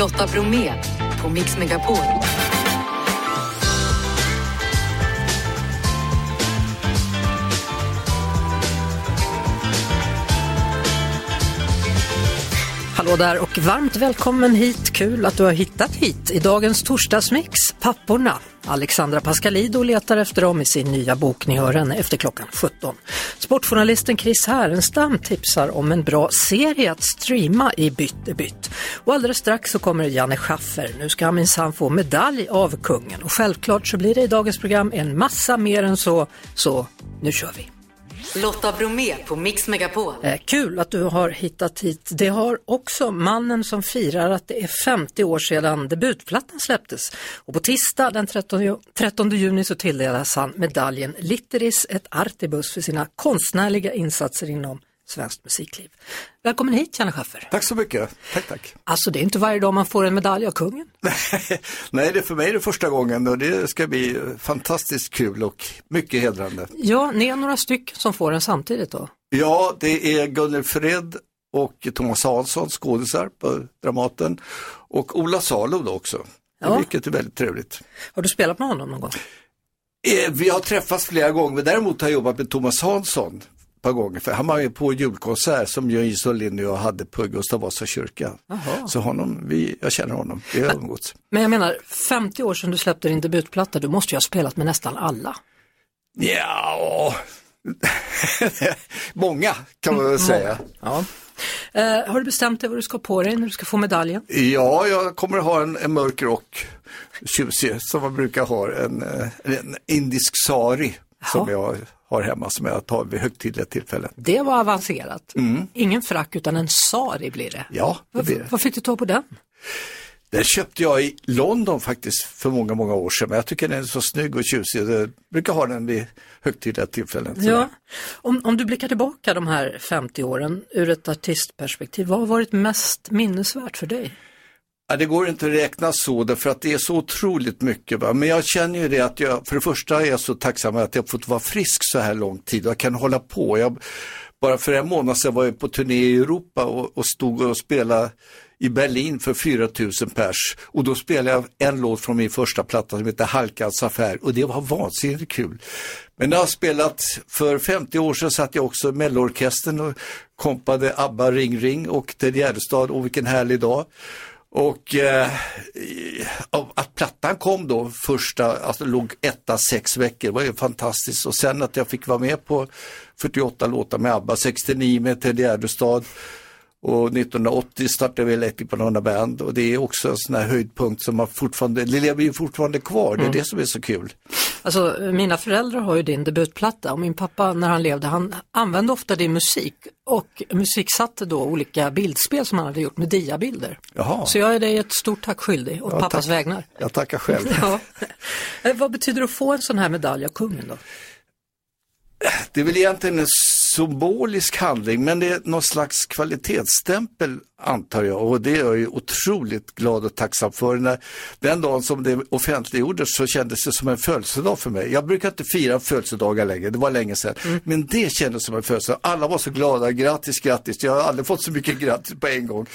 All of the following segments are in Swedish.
Lotta Bromé på Mix Megapol. Hallå där och varmt välkommen hit. Kul att du har hittat hit i dagens torsdagsmix. Papporna. Alexandra Pascalido letar efter dem i sin nya bok. Ni hör henne efter klockan 17. Sportjournalisten Chris Härenstam tipsar om en bra serie att streama i Bytt är bytt. Och alldeles strax så kommer Janne Schaffer. Nu ska han minsann få medalj av kungen. Och självklart så blir det i dagens program en massa mer än så. Så nu kör vi! Lotta Bromé på Mix Megapol. Eh, kul att du har hittat hit. Det har också mannen som firar att det är 50 år sedan debutplattan släpptes. Och på tisdag den 13, 13 juni så tilldelas han medaljen Litteris et Artibus för sina konstnärliga insatser inom svenskt musikliv. Välkommen hit Janne Schaffer. Tack så mycket. Tack, tack. Alltså det är inte varje dag man får en medalj av kungen. Nej, det är för mig det första gången och det ska bli fantastiskt kul och mycket hedrande. Ja, ni är några stycken som får den samtidigt då. Ja, det är Gunnel Fred och Thomas Hansson, skådisar på Dramaten och Ola Salo då också. Ja. Vilket är väldigt trevligt. Har du spelat med honom någon gång? Eh, Vi har träffats flera gånger, men däremot har jag jobbat med Thomas Hansson par gånger. För han var ju på julkonsert som Jöns Isolin och jag hade på Gustav Vasa kyrka. Jaha. Så honom, vi, jag känner honom, vi har umgåtts. Men jag menar, 50 år sedan du släppte din debutplatta, du måste ju ha spelat med nästan alla. Ja, många kan man väl säga. Ja. Eh, har du bestämt dig vad du ska på dig när du ska få medaljen? Ja, jag kommer att ha en, en mörk rock, tjusig, som man brukar ha, en, eh, en indisk sari som Ja. jag har hemma som jag tar vid högtidliga tillfällen. Det var avancerat. Ingen frack utan en sari blir det. Ja, det blir det. vad fick du ta på den? Den köpte jag i London faktiskt för många, många år sedan, men jag tycker den är så snygg och tjusig. Jag brukar ha den vid högtidliga tillfällen. Ja. Om, om du blickar tillbaka de här 50 åren ur ett artistperspektiv, vad har varit mest minnesvärt för dig? Ja, det går inte att räkna så därför att det är så otroligt mycket. Va? Men jag känner ju det att jag, för det första är jag så tacksam att jag fått vara frisk så här lång tid och jag kan hålla på. Jag, bara för en månad sedan var jag på turné i Europa och, och stod och spelade i Berlin för 4000 pers och då spelade jag en låt från min första platta som heter Halkans affär och det var vansinnigt kul. Men när jag har spelat för 50 år sedan satt jag också i Melloorkestern och kompade ABBA Ring Ring och Ted Gärdestad och vilken härlig dag. Och eh, att plattan kom då första, alltså låg etta sex veckor, var ju fantastiskt. Och sen att jag fick vara med på 48 låtar med ABBA, 69 med Ted Gärdestad. Och 1980 startade vi Electric Banana Band och det är också en sån här höjdpunkt som har fortfarande, det lever ju fortfarande kvar, det är det som är så kul. Alltså, mina föräldrar har ju din debutplatta och min pappa när han levde, han använde ofta din musik och musiksatte då olika bildspel som han hade gjort med diabilder. Jaha. Så jag är dig ett stort tack skyldig och Ja, pappas tack. vägnar. Jag tackar själv. Ja. Eh, Vad betyder det att få en sån här medalj av kungen då? Det är väl egentligen en symbolisk handling men det är någon slags kvalitetsstämpel antar jag och det är jag ju otroligt glad och tacksam för. När, den dagen som det offentliggjordes så kändes det som en födelsedag för mig. Jag brukar inte fira födelsedagar längre, det var länge sedan. Men det kändes som en födelsedag. Alla var så glada, grattis, grattis. Jag har aldrig fått så mycket grattis på en gång.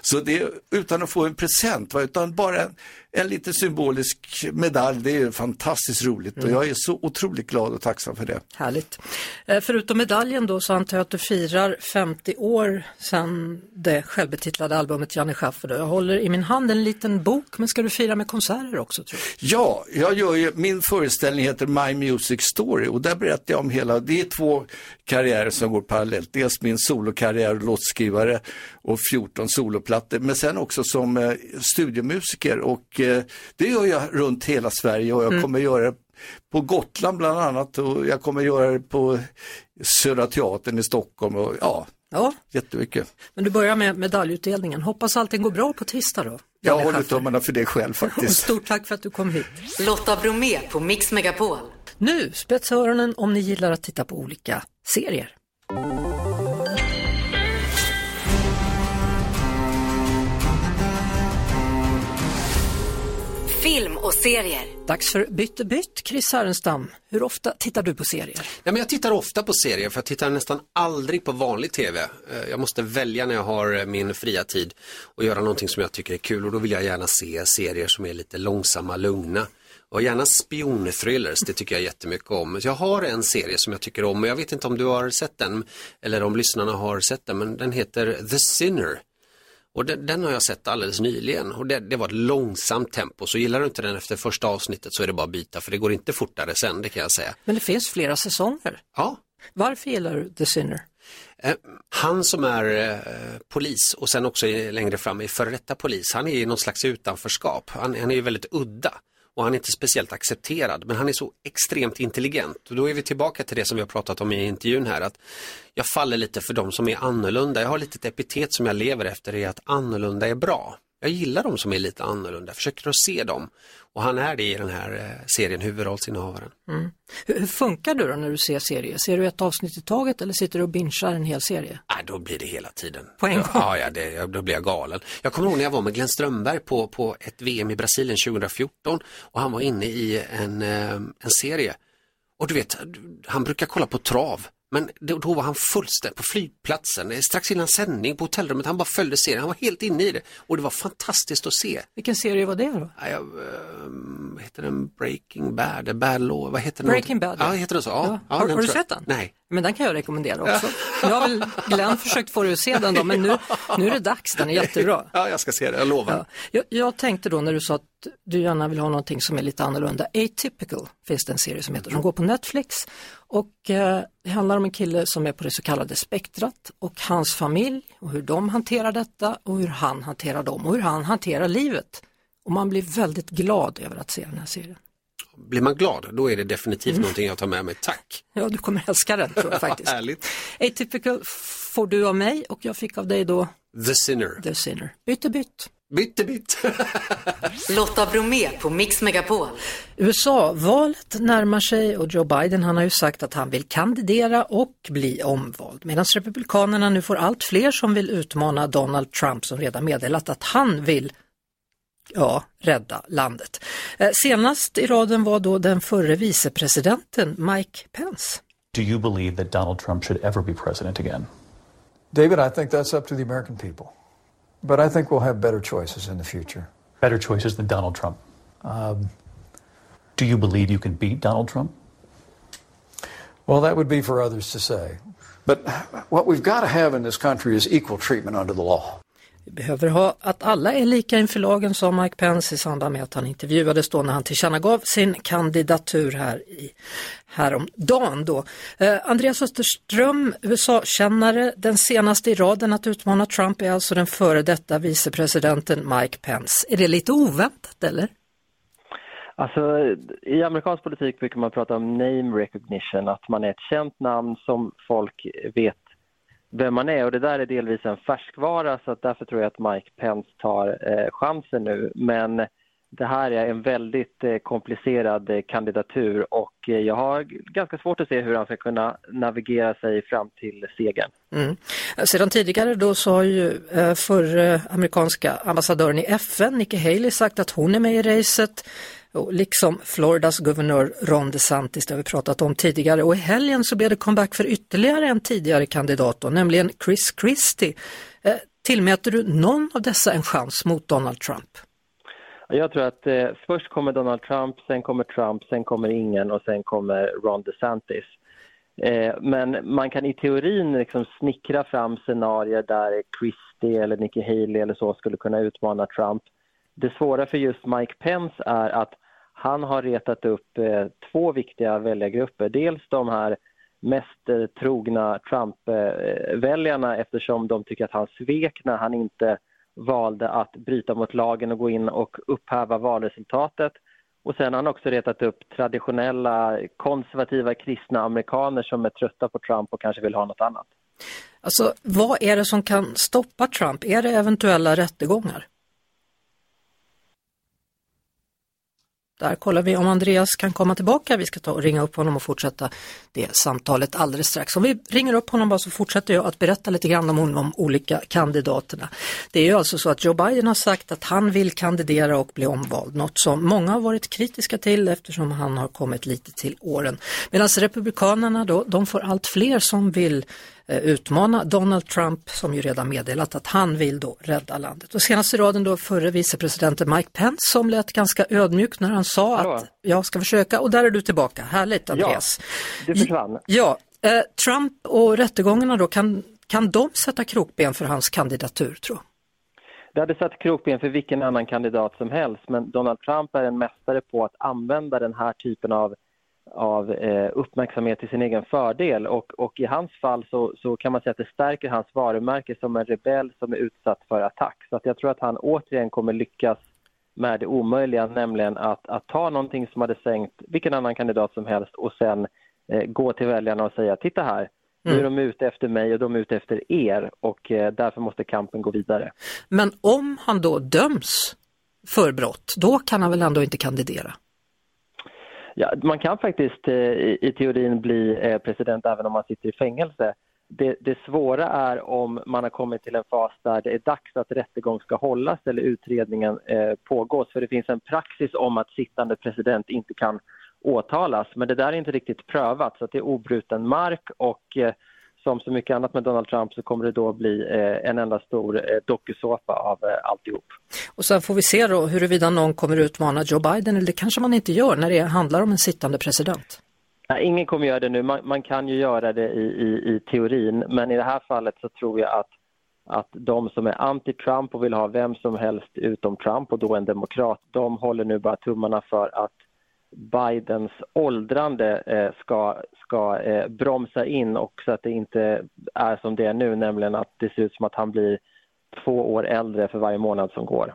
Så det utan att få en present, va, utan bara en, en liten symbolisk medalj, det är fantastiskt roligt och jag är så otroligt glad och tacksam för det. Härligt. Eh, Förutom medaljen då så antar jag att du firar 50 år sedan det självbetitlade albumet Janne Schaffer. Jag håller i min hand en liten bok, men ska du fira med konserter också tror jag? Ja, jag gör ju, min föreställning heter My Music Story och där berättar jag om hela, det är två karriärer som går parallellt. Dels min solokarriär och låtskrivare och 14 soloplattor, men sen också som eh, studiomusiker och eh, det gör jag runt hela Sverige och jag kommer göra det på Gotland bland annat och jag kommer göra det på Södra Teatern i Stockholm och ja, Ja, jättemycket. men du börjar med medaljutdelningen. Hoppas allting går bra på tisdag då. Jag håller Schaffer. tummarna för det själv Och faktiskt. stort tack för att du kom hit. Lotta Bromé på Mix Megapol. Nu, spetsa öronen om ni gillar att titta på olika serier. Film och serier. Dags för Bytte bytt, Chris Härenstam. Hur ofta tittar du på serier? Ja, men jag tittar ofta på serier för jag tittar nästan aldrig på vanlig tv. Eh, Jag måste välja när jag har eh, min fria tid och göra någonting som jag tycker är kul och då vill jag gärna se serier som är lite långsamma, lugna. Och gärna spionthrillers, det tycker jag jättemycket om. Jag har en serie som jag tycker om och jag vet inte om du har sett den eller om lyssnarna har sett den men den heter The Sinner. Och den, den har jag sett alldeles nyligen och det, det var ett långsamt tempo så gillar du inte den efter första avsnittet så är det bara att byta för det går inte fortare sen, det kan jag säga. Men det finns flera säsonger. Ja, Varför gillar du The Sinner? Eh, Han som är eh, polis och sen också i- längre fram är före detta polis, han är i någon slags utanförskap. Han, han är ju väldigt udda och han är inte speciellt accepterad men han är så extremt intelligent. Och då är vi tillbaka till det som vi har pratat om i intervjun här att jag faller lite för de som är annorlunda. Jag har lite ett epitet som jag lever efter är att annorlunda är bra. Jag gillar de som är lite annorlunda, försöker att se dem. Och han är det i den här eh, serien, huvudrollsinnehavaren. Hur, hur funkar du då när du ser serier? Ser du ett avsnitt i taget eller sitter du och bingear en hel serie? Nej, då blir det hela tiden. På en gång? Ja, ja det, då blir jag galen. Jag kommer ihåg när jag var med Glenn Strömberg på, på ett VM i Brasilien 2014 och han var inne i en, eh, en serie. Och du vet, han brukar kolla på trav. Men då, var han fullständigt på flygplatsen, eh, strax innan sändning på hotellrummet, han bara följde serien, han var helt inne i det. Och det var fantastiskt att se. Vilken serie var det då? Ja, vad heter den? Breaking Bad, Bad Law, vad heter den? Breaking Bad, ja. Heter den så? Ja. Ja. har har du sett den? Nej. Men den kan jag rekommendera också. Nu har väl Glenn försökt få dig att se den då, men nu, nu är det dags, den är jättebra. Ja, jag ska se det, jag lovar. Ja. Jag, jag tänkte då när du sa att du gärna vill ha någonting som är lite annorlunda. Atypical finns det en serie som heter, som går på Netflix. Och eh, det handlar om en kille som är på det så kallade spektrat och hans familj och hur de hanterar detta och hur han hanterar dem och hur han hanterar livet. Och man blir väldigt glad över att se den här serien. Blir man glad, då är det definitivt Mm. någonting jag tar med mig. Tack! Ja, du kommer älska den tror jag faktiskt. Härligt. Atypical får du av mig och jag fick av dig då The Sinner. The Sinner. Bytte bytt. Bytte bytt. Lotta Bromé på Mix Megapol. USA-valet närmar sig och Joe Biden han har ju sagt att han vill kandidera och bli omvald. Medan Republikanerna nu får allt fler som vill utmana Donald Trump som redan meddelat att han vill ja, rädda landet. Eh, senast i raden var då den förre vicepresidenten Mike Pence. Do you believe that Donald Trump should ever be president again? David, I think that's up to the American people. But I think we'll have better choices in the future. Better choices than Donald Trump. Do you believe you can beat Donald Trump? Well, that would be for others to say. But what we've got to have in this country is equal treatment under the law. Behöver ha att alla är lika inför lagen, sa Mike Pence i samband med att han intervjuades då när han tillkännagav sin kandidatur här i häromdagen. Då. Eh, Andreas Österström, USA-kännare, den senaste i raden att utmana Trump är alltså den före detta vicepresidenten Mike Pence. Är det lite oväntat eller? Alltså, i amerikansk politik brukar man prata om name recognition, att man är ett känt namn som folk vet vem man är och det där är delvis en färskvara så att därför tror jag att Mike Pence tar eh, chansen nu. Men det här är en väldigt eh, komplicerad eh, kandidatur och eh, jag har ganska svårt att se hur han ska kunna navigera sig fram till segern. Mm. Sedan tidigare då så har ju eh, förre amerikanska ambassadören i FN, Nikki Haley, sagt att hon är med i racet. Och liksom Floridas guvernör Ron DeSantis, det har vi pratat om tidigare. Och i helgen så blev det comeback för ytterligare en tidigare kandidat, då, nämligen Chris Christie. Eh, tillmäter du någon av dessa en chans mot Donald Trump? Jag tror att eh, först kommer Donald Trump, sen kommer Trump, sen kommer ingen och sen kommer Ron DeSantis. Eh, men man kan i teorin liksom snickra fram scenarier där Christie eller Nikki Haley eller så skulle kunna utmana Trump. Det svåra för just Mike Pence är att han har retat upp eh, två viktiga väljargrupper. Dels de här mest eh, trogna Trump-väljarna eh, eftersom de tycker att han svek när han inte valde att bryta mot lagen och gå in och upphäva valresultatet. Och sen har han också retat upp traditionella konservativa kristna amerikaner som är trötta på Trump och kanske vill ha något annat. Alltså, vad är det som kan stoppa Trump? Är det eventuella rättegångar? Där kollar vi om Andreas kan komma tillbaka. Vi ska ta och ringa upp honom och fortsätta det samtalet alldeles strax. Om vi ringer upp honom bara så fortsätter jag att berätta lite grann om de olika kandidaterna. Det är ju alltså så att Joe Biden har sagt att han vill kandidera och bli omvald, något som många har varit kritiska till eftersom han har kommit lite till åren. Medan Republikanerna då, de får allt fler som vill utmana Donald Trump som ju redan meddelat att han vill då rädda landet. Och senast i raden då förre vicepresidenten Mike Pence som lät ganska ödmjuk när han sa Hallå. att jag ska försöka och där är du tillbaka. Härligt Andreas. Ja, du försvann. Ja, eh, Trump och rättegångarna då, kan, kan de sätta krokben för hans kandidatur tror det hade satt krokben för vilken annan kandidat som helst men Donald Trump är en mästare på att använda den här typen av av eh, uppmärksamhet till sin egen fördel. Och, och i hans fall så, så, kan man säga att det stärker hans varumärke som en rebell som är utsatt för attack. Så att jag tror att han återigen kommer lyckas med det omöjliga, nämligen att, att ta någonting som hade sänkt vilken annan kandidat som helst och sen eh, gå till väljarna och säga titta här, nu är mm. de ute efter mig och de är ute efter er och eh, därför måste kampen gå vidare. Men om han då döms för brott, då kan han väl ändå inte kandidera? Ja, man kan faktiskt eh, i, i teorin bli eh, president även om man sitter i fängelse. Det, det, svåra är om man har kommit till en fas där det är dags att rättegång ska hållas eller utredningen eh, pågås. För det finns en praxis om att sittande president inte kan åtalas. Men det där är inte riktigt prövat så det är obruten mark och eh, som så mycket annat med Donald Trump så kommer det då bli eh, en enda stor eh, dokusåpa av eh, alltihop. Och sen får vi se då huruvida någon kommer utmana Joe Biden eller det kanske man inte gör när det handlar om en sittande president. Nej, ingen kommer göra det nu. Man, man kan ju göra det i, i, i, teorin men i det här fallet så tror jag att att de som är anti-Trump och vill ha vem som helst utom Trump och då en demokrat, de håller nu bara tummarna för att Bidens åldrande eh, ska, ska eh, bromsa in och så att det inte är som det är nu, nämligen att det ser ut som att han blir två år äldre för varje månad som går.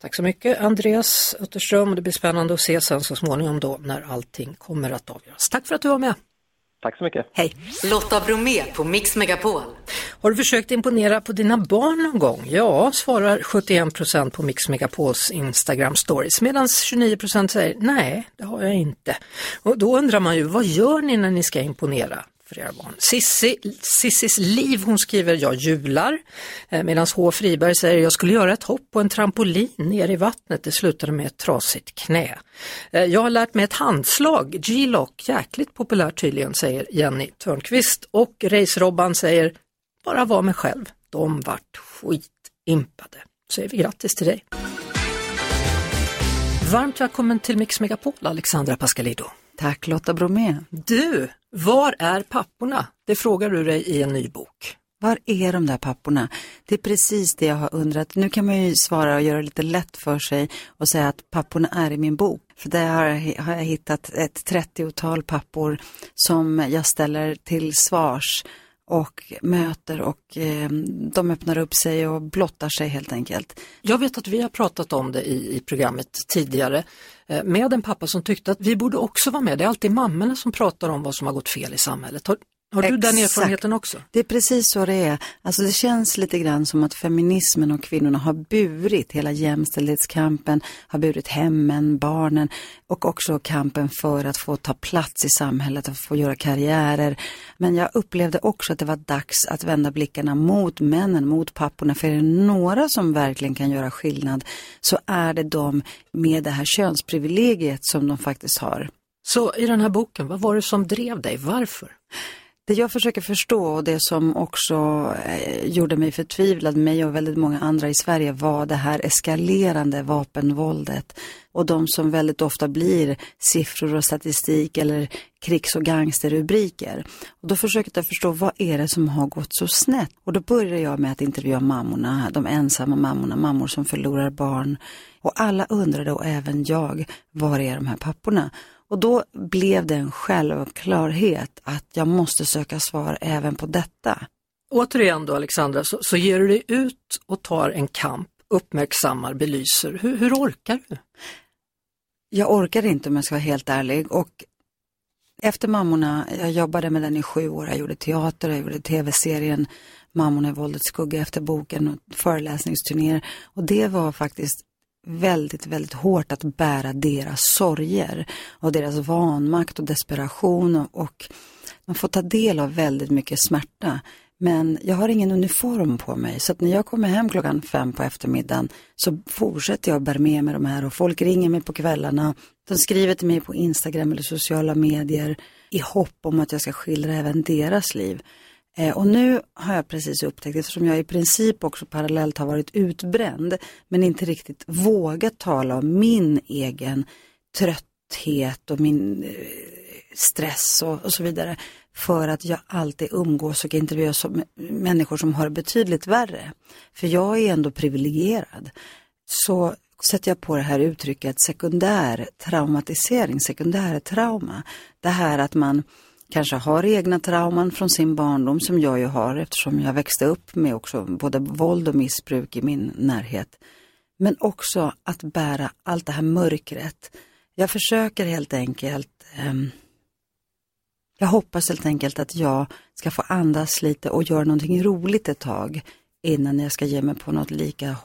Tack så mycket Andreas Utterström. Det blir spännande att se sen så småningom då när allting kommer att avgöras. Tack för att du var med. Tack så mycket. Hej. Lotta Bromé på Mix Megapol. Har du försökt imponera på dina barn någon gång? Ja, svarar 71 procent på Mix Megapols Instagram stories medan 29 procent säger nej, det har jag inte. Och då undrar man ju, vad gör ni när ni ska imponera? För era barn. Sissi, Sissis liv, hon skriver jag jular. Eh, Medan H. Friberg säger jag skulle göra ett hopp på en trampolin ner i vattnet. Det slutade med ett trasigt knä. Eh, jag har lärt mig ett handslag, G-lock, jäkligt populärt tydligen, säger Jenny Törnqvist. Och Race-Robban säger bara var mig själv. De vart skitimpade. Säger vi grattis till dig. Varmt välkommen till Mix Megapol, Alexandra Pascalido. Tack Lotta Bromé. Du, var är papporna? Det frågar du dig i en ny bok. Var är de där papporna? Det är precis det jag har undrat. Nu kan man ju svara och göra det lite lätt för sig och säga att papporna är i min bok. För där har jag, hittat ett 30-tal pappor som jag ställer till svars och möter och eh, de öppnar upp sig och blottar sig helt enkelt. Jag vet att vi har pratat om det i, i programmet tidigare eh, med en pappa som tyckte att vi borde också vara med. Det är alltid mammorna som pratar om vad som har gått fel i samhället. Har, har du Exakt. den erfarenheten också? Det är precis så det är. Alltså det känns lite grann som att feminismen och kvinnorna har burit hela jämställdhetskampen, har burit hemmen, barnen och också kampen för att få ta plats i samhället, att få göra karriärer. Men jag upplevde också att det var dags att vända blickarna mot männen, mot papporna. För är det några som verkligen kan göra skillnad så är det de med det här könsprivilegiet som de faktiskt har. Så i den här boken, vad var det som drev dig? Varför? Det jag försöker förstå och det som också eh, gjorde mig förtvivlad, mig och väldigt många andra i Sverige, var det här eskalerande vapenvåldet. Och de som väldigt ofta blir siffror och statistik eller krigs och gangsterrubriker. Och då försökte jag förstå vad är det som har gått så snett? Och då började jag med att intervjua mammorna, de ensamma mammorna, mammor som förlorar barn. Och alla undrade, och även jag, var är de här papporna? Och då blev det en självklarhet att jag måste söka svar även på detta. Återigen då Alexandra, så, så ger du dig ut och tar en kamp, uppmärksammar, belyser. Hur, hur orkar du? Jag orkar inte om jag ska vara helt ärlig. Och efter Mammorna, jag jobbade med den i sju år, jag gjorde teater, jag gjorde tv-serien Mammorna i våldets skugga efter boken och föreläsningsturnéer. Och det var faktiskt väldigt, väldigt hårt att bära deras sorger och deras vanmakt och desperation och, och man får ta del av väldigt mycket smärta. Men jag har ingen uniform på mig så att när jag kommer hem klockan fem på eftermiddagen så fortsätter jag bära med mig de här och folk ringer mig på kvällarna. De skriver till mig på Instagram eller sociala medier i hopp om att jag ska skildra även deras liv. Eh, och nu har jag precis upptäckt, eftersom jag i princip också parallellt har varit utbränd, men inte riktigt vågat tala om min egen trötthet och min eh, stress och, och så vidare. För att jag alltid umgås och intervjuar som, människor som har det betydligt värre. För jag är ändå privilegierad. Så sätter jag på det här uttrycket sekundär traumatisering, sekundär trauma. Det här att man kanske har egna trauman från sin barndom som jag ju har eftersom jag växte upp med också både våld och missbruk i min närhet. Men också att bära allt det här mörkret. Jag försöker helt enkelt um, jag hoppas helt enkelt att jag ska få andas lite och göra någonting roligt ett tag innan jag ska ge mig på något lika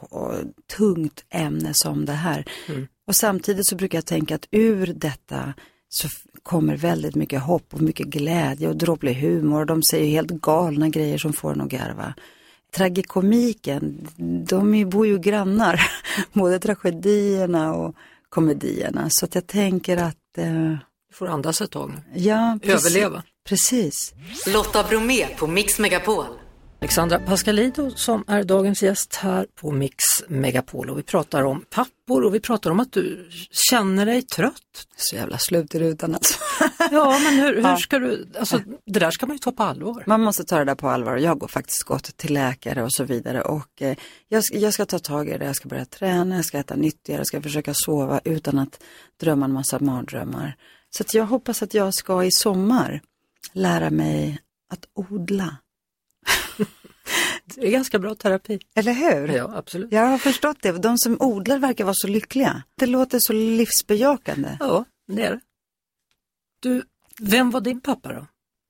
tungt ämne som det här. Mm. Och samtidigt så brukar jag tänka att ur detta så kommer väldigt mycket hopp och mycket glädje och dråplig humor. De säger helt galna grejer som får en att garva. Tragikomiken, de bor ju grannar, både tragedierna och komedierna. Så att jag tänker att eh, du får andas ett tag nu. Ja, precis. Överleva. Precis. Lotta Bromé på Mix Megapol. Alexandra Pascalido som är dagens gäst här på Mix Megapol och vi pratar om pappor och vi pratar om att du känner dig trött. Så jävla slut i rutan alltså. ja men hur, hur ska du, alltså det där ska man ju ta på allvar. Man måste ta det där på allvar. Jag har faktiskt gått till läkare och så vidare och eh, jag, jag ska ta tag i det, jag ska börja träna, jag ska äta nyttigare, jag ska försöka sova utan att drömma en massa mardrömmar. Så jag hoppas att jag ska i sommar lära mig att odla. Det är ganska bra terapi. Eller hur? Ja, absolut. Jag har förstått det. De som odlar verkar vara så lyckliga. Det låter så livsbejakande. Ja, det är det. Du, vem var din pappa då?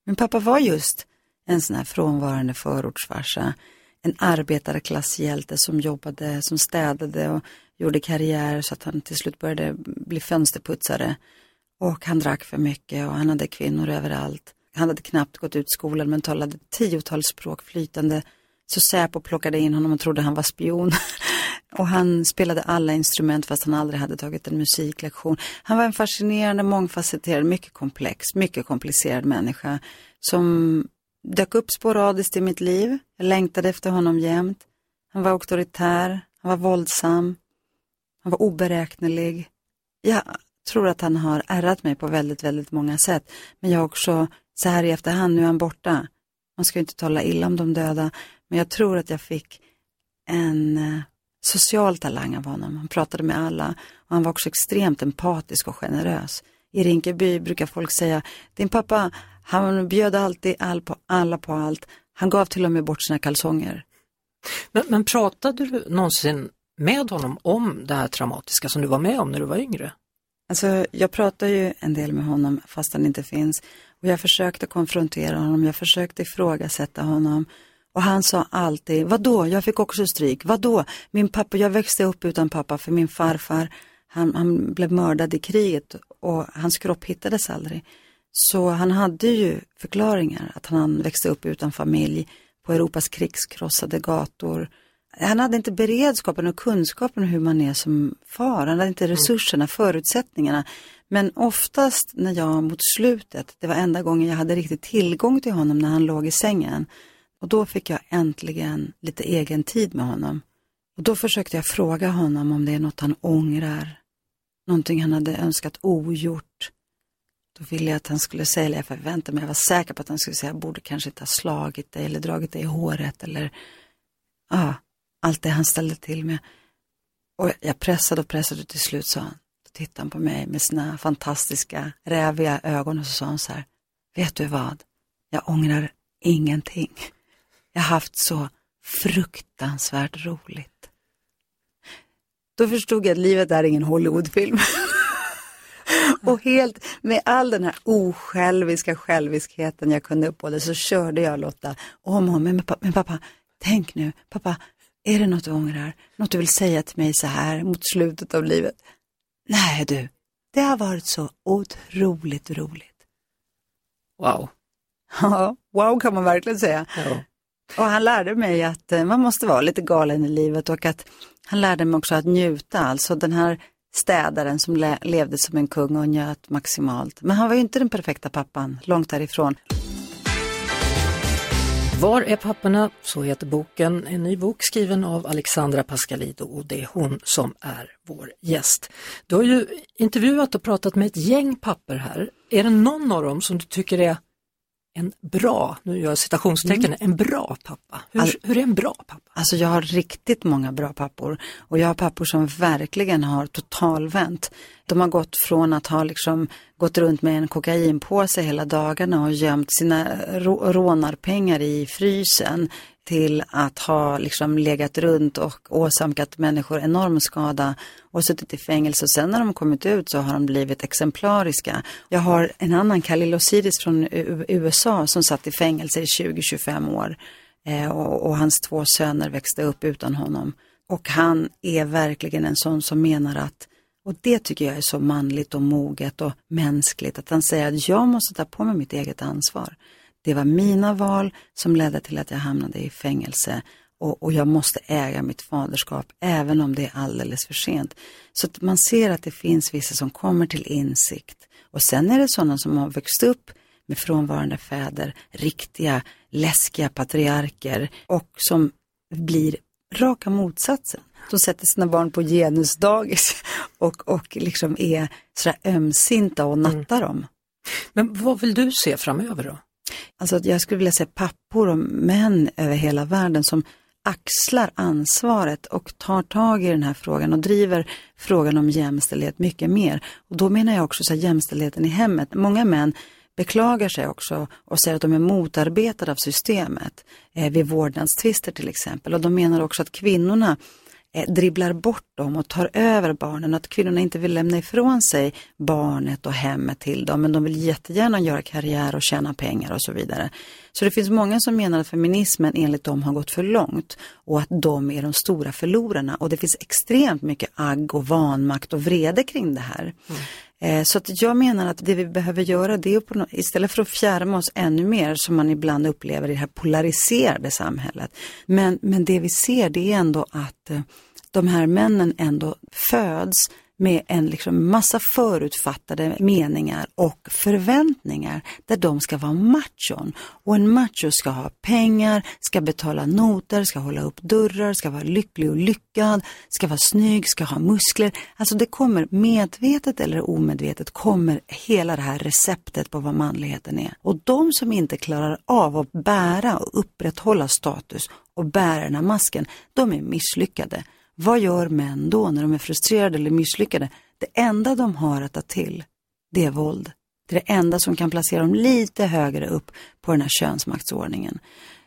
Min pappa var just en sån här frånvarande förortsfarsa. En arbetarklasshjälte som jobbade, som städade och gjorde karriär så att han till slut började bli fönsterputsare. Och han drack för mycket och han hade kvinnor överallt. Han hade knappt gått ut skolan men talade tiotals språk flytande. Så Säpo plockade in honom och trodde han var spion. och han spelade alla instrument fast han aldrig hade tagit en musiklektion. Han var en fascinerande, mångfacetterad, mycket komplex, mycket komplicerad människa som dök upp sporadiskt i mitt liv. Jag längtade efter honom jämt. Han var auktoritär, han var våldsam, han var oberäknelig. Jag tror att han har ärrat mig på väldigt, väldigt många sätt. Men jag har också, så här i efterhand, nu är han borta. Man ska ju inte tala illa om de döda. Men jag tror att jag fick en eh, social talang av honom. Han pratade med alla och han var också extremt empatisk och generös. I Rinkeby brukar folk säga, din pappa, han bjöd alltid all på, alla på allt. Han gav till och med bort sina kalsonger. Men, men pratade du någonsin med honom om det här traumatiska som du var med om när du var yngre? Alltså, jag pratar ju en del med honom fast han inte finns. Och jag försökte konfrontera honom, jag försökte ifrågasätta honom. Och han sa alltid, vadå, jag fick också stryk, vadå, min pappa, jag växte upp utan pappa för min farfar, han, han blev mördad i kriget och hans kropp hittades aldrig. Så han hade ju förklaringar att han växte upp utan familj på Europas krigskrossade gator han hade inte beredskapen och kunskapen om hur man är som far. Han hade inte mm. resurserna, förutsättningarna. Men oftast när jag mot slutet, det var enda gången jag hade riktigt tillgång till honom när han låg i sängen. Och då fick jag äntligen lite egen tid med honom. Och då försökte jag fråga honom om det är något han ångrar. Någonting han hade önskat ogjort. Då ville jag att han skulle säga, eller jag förväntade mig, jag var säker på att han skulle säga, jag borde kanske inte ha slagit dig eller dragit dig i håret eller, ja, ah, allt det han ställde till med. Och jag pressade och pressade och till slut sa han, då tittade han på mig med sina fantastiska räviga ögon och så sa han så här, vet du vad, jag ångrar ingenting. Jag har haft så fruktansvärt roligt. Då förstod jag att livet är ingen Hollywoodfilm. och helt med all den här osjälviska själviskheten jag kunde uppehålla så körde jag Lotta om och om. Men, men pappa, tänk nu, pappa, är det något du ångrar? Något du vill säga till mig så här mot slutet av livet? Nej du, det har varit så otroligt roligt. Wow. Ja, wow kan man verkligen säga. Ja. Och han lärde mig att eh, man måste vara lite galen i livet och att han lärde mig också att njuta. Alltså den här städaren som le levde som en kung och njöt maximalt. Men han var ju inte den perfekta pappan, långt därifrån. Var är papporna? Så heter boken. En ny bok skriven av Alexandra Pascalido och det är hon som är vår gäst. Du har ju intervjuat och pratat med ett gäng papper här. Är det någon av dem som du tycker är en bra, nu gör jag citationstecken, en bra pappa? Hur, All- hur är en bra pappa? Alltså jag har riktigt många bra pappor och jag har pappor som verkligen har totalvänt. De har gått från att ha liksom gått runt med en kokainpåse hela dagarna och gömt sina rå- rånarpengar i frysen till att ha liksom legat runt och åsamkat människor enorm skada och suttit i fängelse. Och sen när de kommit ut så har de blivit exemplariska. Jag har en annan, Khalil Osiris från USA som satt i fängelse i 20-25 år. Eh, och, och hans två söner växte upp utan honom. Och han är verkligen en sån som menar att, och det tycker jag är så manligt och moget och mänskligt, att han säger att jag måste ta på mig mitt eget ansvar. Det var mina val som ledde till att jag hamnade i fängelse och, och jag måste äga mitt faderskap även om det är alldeles för sent. Så att man ser att det finns vissa som kommer till insikt. Och sen är det sådana som har växt upp med frånvarande fäder, riktiga läskiga patriarker och som blir raka motsatsen. De sätter sina barn på genusdagis och, och liksom är sådär ömsinta och nattar dem. Mm. Men vad vill du se framöver då? Alltså jag skulle vilja säga pappor och män över hela världen som axlar ansvaret och tar tag i den här frågan och driver frågan om jämställdhet mycket mer. Och då menar jag också så här, jämställdheten i hemmet. Många män beklagar sig också och säger att de är motarbetade av systemet eh, vid vårdnadstvister till exempel. Och de menar också att kvinnorna Eh, dribblar bort dem och tar över barnen att kvinnorna inte vill lämna ifrån sig barnet och hemmet till dem men de vill jättegärna göra karriär och tjäna pengar och så vidare. Så det finns många som menar att feminismen enligt dem har gått för långt och att de är de stora förlorarna och det finns extremt mycket agg och vanmakt och vrede kring det här. Mm. Eh, så att jag menar att det vi behöver göra det är att istället för att fjärma oss ännu mer som man ibland upplever i det här polariserade samhället. Men, men det vi ser det är ändå att eh, de här männen ändå föds med en liksom massa förutfattade meningar och förväntningar där de ska vara machon. Och en macho ska ha pengar, ska betala noter, ska hålla upp dörrar, ska vara lycklig och lyckad, ska vara snygg, ska ha muskler. Alltså det kommer medvetet eller omedvetet kommer hela det här receptet på vad manligheten är. Och de som inte klarar av att bära och upprätthålla status och bära den här masken, de är misslyckade. Vad gör män då när de är frustrerade eller misslyckade? Det enda de har att ta till, det är våld. Det är det enda som kan placera dem lite högre upp på den här könsmaktsordningen.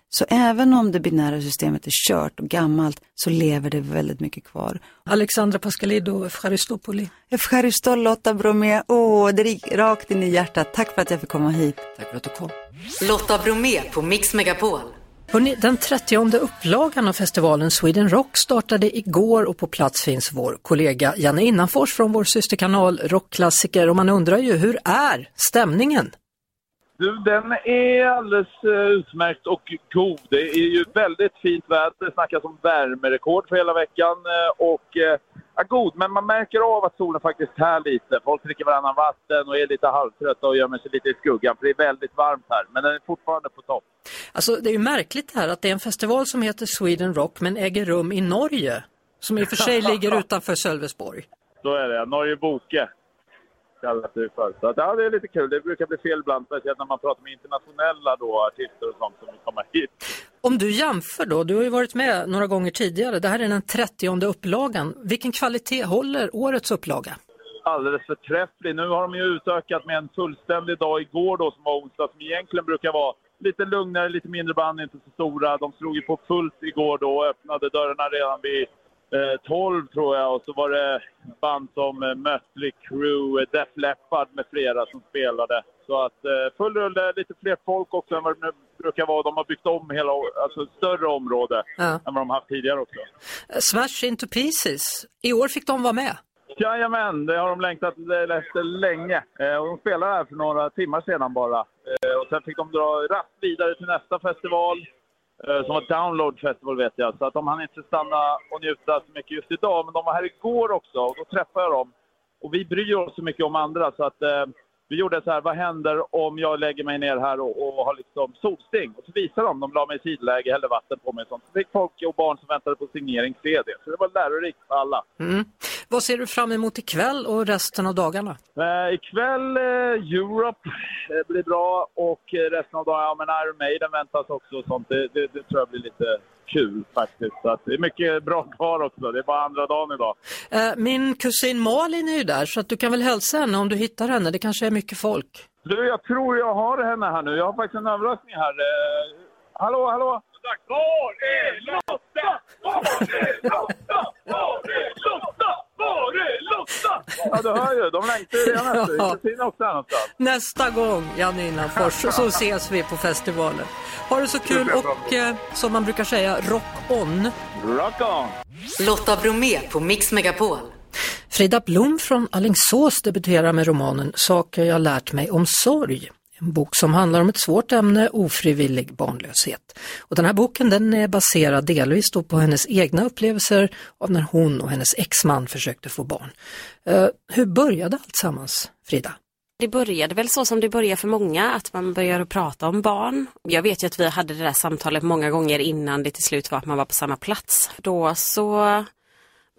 Så även om det binära systemet är kört och gammalt så lever det väldigt mycket kvar. Alexandra Pascalido Efcharistopoli. Efcharisto Lotta Bromé, åh, det gick rakt in i hjärtat. Tack för att jag fick komma hit. Tack för att du kom. Lotta Bromé på Mix Megapol. Hörrni, den 30 upplagan av festivalen Sweden Rock startade igår och på plats finns vår kollega Janne Innanfors från vår systerkanal Rockklassiker och man undrar ju hur är stämningen? Du, den är alldeles eh, utmärkt och god. Det är ju väldigt fint väder. Det snackas om värmerekord för hela veckan. Eh, och eh, ja, god, men man märker av att solen faktiskt tär lite. Folk dricker varannan vatten och är lite halvtrötta och gömmer sig lite i skuggan. För det är väldigt varmt här. Men den är fortfarande på topp. Alltså det är ju märkligt här att det är en festival som heter Sweden Rock men äger rum i Norge. Som i och för sig ligger utanför Sölvesborg. Så är det. Norge Boke kallas det för. Så att, ja, det är lite kul. Det brukar bli fel ibland, speciellt när man pratar med internationella då, artister och sånt som vill komma hit. Om du jämför då, du har ju varit med några gånger tidigare, det här är den 30 upplagan. Vilken kvalitet håller årets upplaga? alldeles förträfflig. Nu har de ju utökat med en fullständig dag igår då som var onsdag, som egentligen brukar vara lite lugnare, lite mindre band, inte så stora. De slog ju på fullt igår då och öppnade dörrarna redan vid 12 tror jag och så var det band som eh, Mötley Crüe, Def Leppard med flera som spelade. Så att eh, full rulle, lite fler folk också än vad det brukar vara. De har byggt om hela, alltså större område Ja. än vad de haft tidigare också. Eh, Smash into pieces. I år fick de vara med. Jajamän, det har de längtat efter länge. Eh, och de spelade här för några timmar sedan bara. Eh, och sen fick de dra raskt vidare till nästa festival, eh, Eh, som var Download Festival vet jag. Så att de hann inte stanna och njuta så mycket just idag. Men de var här igår också och då träffade jag dem. Och vi bryr oss så mycket om andra så att eh, vi gjorde så här, vad händer om jag lägger mig ner här och, och har liksom solsting? Och så visade de, de la mig i sidläge, hällde vatten på mig och sånt. Så fick folk och barn som väntade på signering se det. Så det var lärorikt för alla. Mm. Vad ser du fram emot ikväll och resten av dagarna? Eh, ikväll eh, Europe eh, blir bra och eh, resten av dagen, ja men Iron Maiden väntas också och sånt. Det, det, det tror jag blir lite kul faktiskt. Så att det är mycket bra kvar också. Det är bara andra dagen idag. Eh, Min kusin Malin är ju där så att du kan väl hälsa henne om du hittar henne. Det kanske är mycket folk. Du, jag tror jag har henne här nu. Jag har faktiskt en överraskning här. Eh, hallå, hallå! Var är Lotta? Var är Lotta? Var är Lotta? Var är Lotta? Ja, du hör ju. De längtar ju redan efter. Ja. Kristin är också någonstans. Nästa gång, Janina Fors, så ses vi på festivalen. Ha det så kul och eh, som man brukar säga, rock on. Rock on! Lotta Bromé på Mix Megapol. Frida Blom från Alingsås debuterar med romanen Saker jag lärt mig om sorg. En bok som handlar om ett svårt ämne, ofrivillig barnlöshet. Och den här boken den är baserad delvis då på hennes egna upplevelser av när hon och hennes exman försökte få barn. Eh, hur började allt sammans, Frida? Det började väl så som det börjar för många, att man börjar prata om barn. Jag vet ju att vi hade det där samtalet många gånger innan det till slut var att man var på samma plats. Då så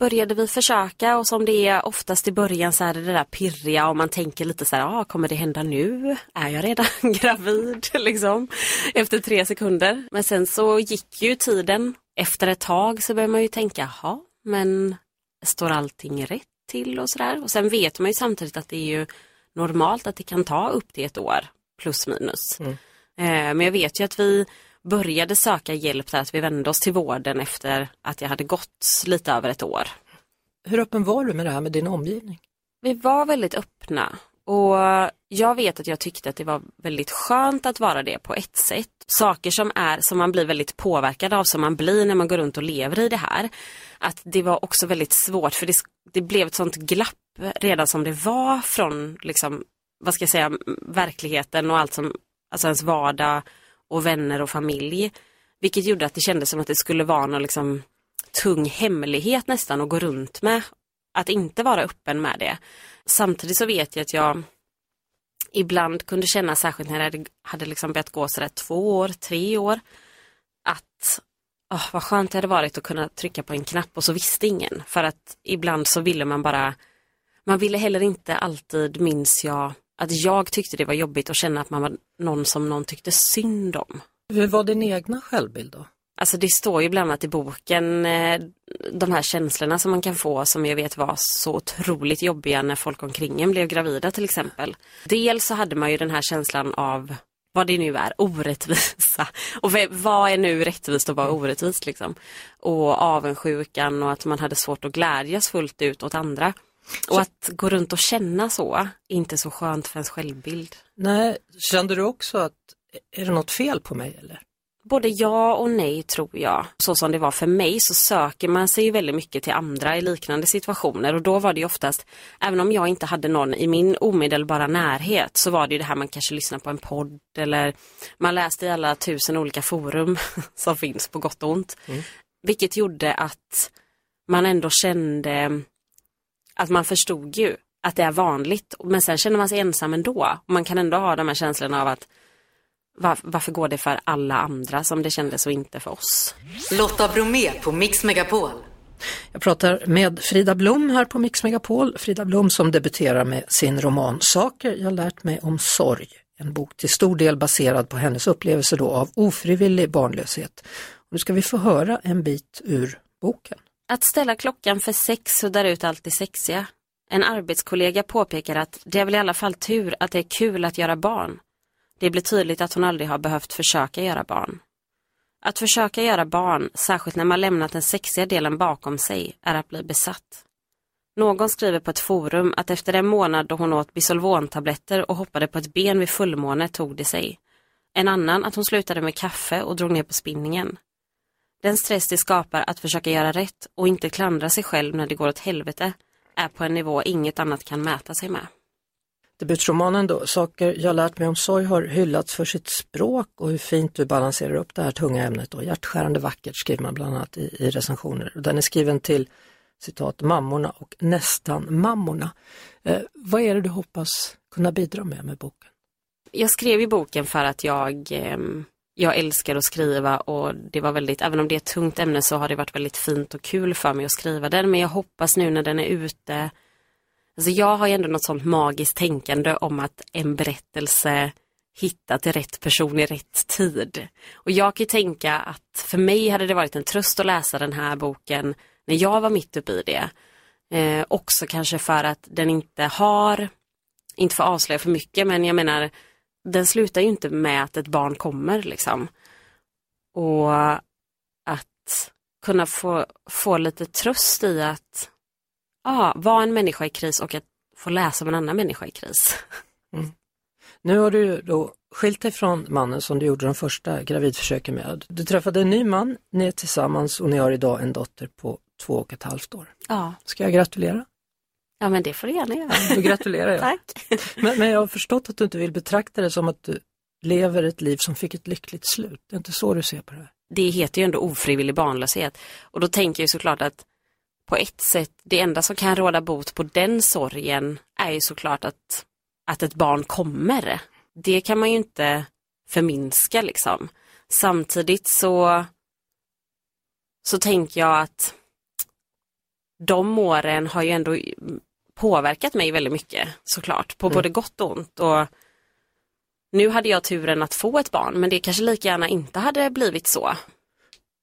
började vi försöka och som det är oftast i början så är det det där pirriga och man tänker lite så här, ah, kommer det hända nu? Är jag redan gravid? liksom, efter tre sekunder. Men sen så gick ju tiden. Efter ett tag så börjar man ju tänka, jaha, men står allting rätt till och sådär? Och sen vet man ju samtidigt att det är ju normalt att det kan ta upp till ett år, plus minus. Eh, Men jag vet ju att vi började söka hjälp där, att vi vände oss till vården efter att jag hade gått lite över ett år. Hur öppen var du med det här med din omgivning? Vi var väldigt öppna och jag vet att jag tyckte att det var väldigt skönt att vara det på ett sätt. Saker som är som man blir väldigt påverkad av, som man blir när man går runt och lever i det här. Att det var också väldigt svårt för det, det blev ett sånt glapp redan som det var från liksom, vad ska jag säga, verkligheten och allt som, alltså ens vardag och vänner och familj. Vilket gjorde att det kändes som att det skulle vara någon liksom tung hemlighet nästan att gå runt med. Att inte vara öppen med det. Samtidigt så vet jag att jag ibland kunde känna, särskilt när det hade, liksom börjat gå sådär två år, tre år, att oh, vad skönt det hade varit att kunna trycka på en knapp och så visste ingen. För att ibland så ville man bara, man ville heller inte alltid, minns jag, att jag tyckte det var jobbigt att känna att man var någon som någon tyckte synd om. Hur var din egna självbild då? Alltså det står ju bland annat i boken eh, de här känslorna som man kan få som jag vet var så otroligt jobbiga när folk omkring en blev gravida till exempel. Dels så hade man ju den här känslan av vad det nu är, orättvisa. Och vad är nu rättvist och vad är orättvist liksom. Och avundsjukan och att man hade svårt att glädjas fullt ut åt andra. Och att gå runt och känna så är inte så skönt för ens självbild. Nej, kände du också att är det något fel på mig eller? Både ja och nej tror jag. Så som det var för mig så söker man sig väldigt mycket till andra i liknande situationer och då var det oftast, även om jag inte hade någon i min omedelbara närhet så var det ju det här man kanske lyssnar på en podd eller man läste i alla tusen olika forum som finns på gott och ont. Vilket gjorde att man ändå kände att man förstod ju att det är vanligt men sen känner man sig ensam ändå. Och man kan ändå ha de här känslorna av att var, varför går det för alla andra som det kändes och inte för oss? Lotta Bromé på Mix Megapol. Jag pratar med Frida Blom här på Mix Megapol. Frida Blom som debuterar med sin roman Saker jag lärt mig om sorg. En bok till stor del baserad på hennes upplevelse då av ofrivillig barnlöshet. Nu ska vi få höra en bit ur boken. Att ställa klockan för sex suddar ut allt det sexiga. En arbetskollega påpekar att det är väl i alla fall tur att det är kul att göra barn. Det blir tydligt att hon aldrig har behövt försöka göra barn. Att försöka göra barn, särskilt när man lämnat den sexiga delen bakom sig, är att bli besatt. Någon skriver på ett forum att efter en månad då hon åt Bisolvontabletter och hoppade på ett ben vid fullmåne tog det sig. En annan att hon slutade med kaffe och drog ner på spinningen. Den stress det skapar att försöka göra rätt och inte klandra sig själv när det går åt helvete är på en nivå inget annat kan mäta sig med. Debutromanen då, Saker jag lärt mig om sorg har hyllats för sitt språk och hur fint du balanserar upp det här tunga ämnet. Och hjärtskärande vackert skriver man bland annat i, i recensioner. Den är skriven till citat mammorna och nästan mammorna. Eh, vad är det du hoppas kunna bidra med med boken? Jag skrev i boken för att jag, eh, jag älskar att skriva och det var väldigt, även om det är ett tungt ämne så har det varit väldigt fint och kul för mig att skriva den. Men jag hoppas nu när den är ute Alltså jag har ju ändå något sånt magiskt tänkande om att en berättelse hittar till rätt person i rätt tid. Och jag kan ju tänka att för mig hade det varit en tröst att läsa den här boken när jag var mitt uppe i det. Eh, också kanske för att den inte har, inte för att avslöja för mycket, men jag menar, den slutar ju inte med att ett barn kommer liksom. Och att kunna få, få lite tröst i att ah, vara en människa i kris och att få läsa om en annan människa i kris. Mm. Nu har du då skilt dig från mannen som du gjorde de första gravidförsöken med. Du träffade en ny man, ni är tillsammans och ni har idag en dotter på två och ett halvt år. Ja. Ska jag gratulera? Ja men det får du gärna göra. Då gratulerar jag. Tack. Men, men jag har förstått att du inte vill betrakta det som att du lever ett liv som fick ett lyckligt slut. Det är inte så du ser på det här. Det heter ju ändå ofrivillig barnlöshet och då tänker jag såklart att på ett sätt, det enda som kan råda bot på den sorgen är ju såklart att, att ett barn kommer. Det kan man ju inte förminska liksom. Samtidigt så, så tänker jag att de åren har ju ändå påverkat mig väldigt mycket såklart, på mm. både gott och ont. Och nu hade jag turen att få ett barn, men det kanske lika gärna inte hade blivit så.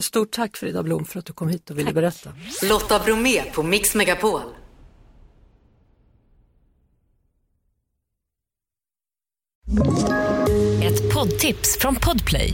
Stort tack Frida Blom för att du kom hit och ville tack. berätta. Lotta Bromé på Mix Megapol. Ett poddtips från Podplay.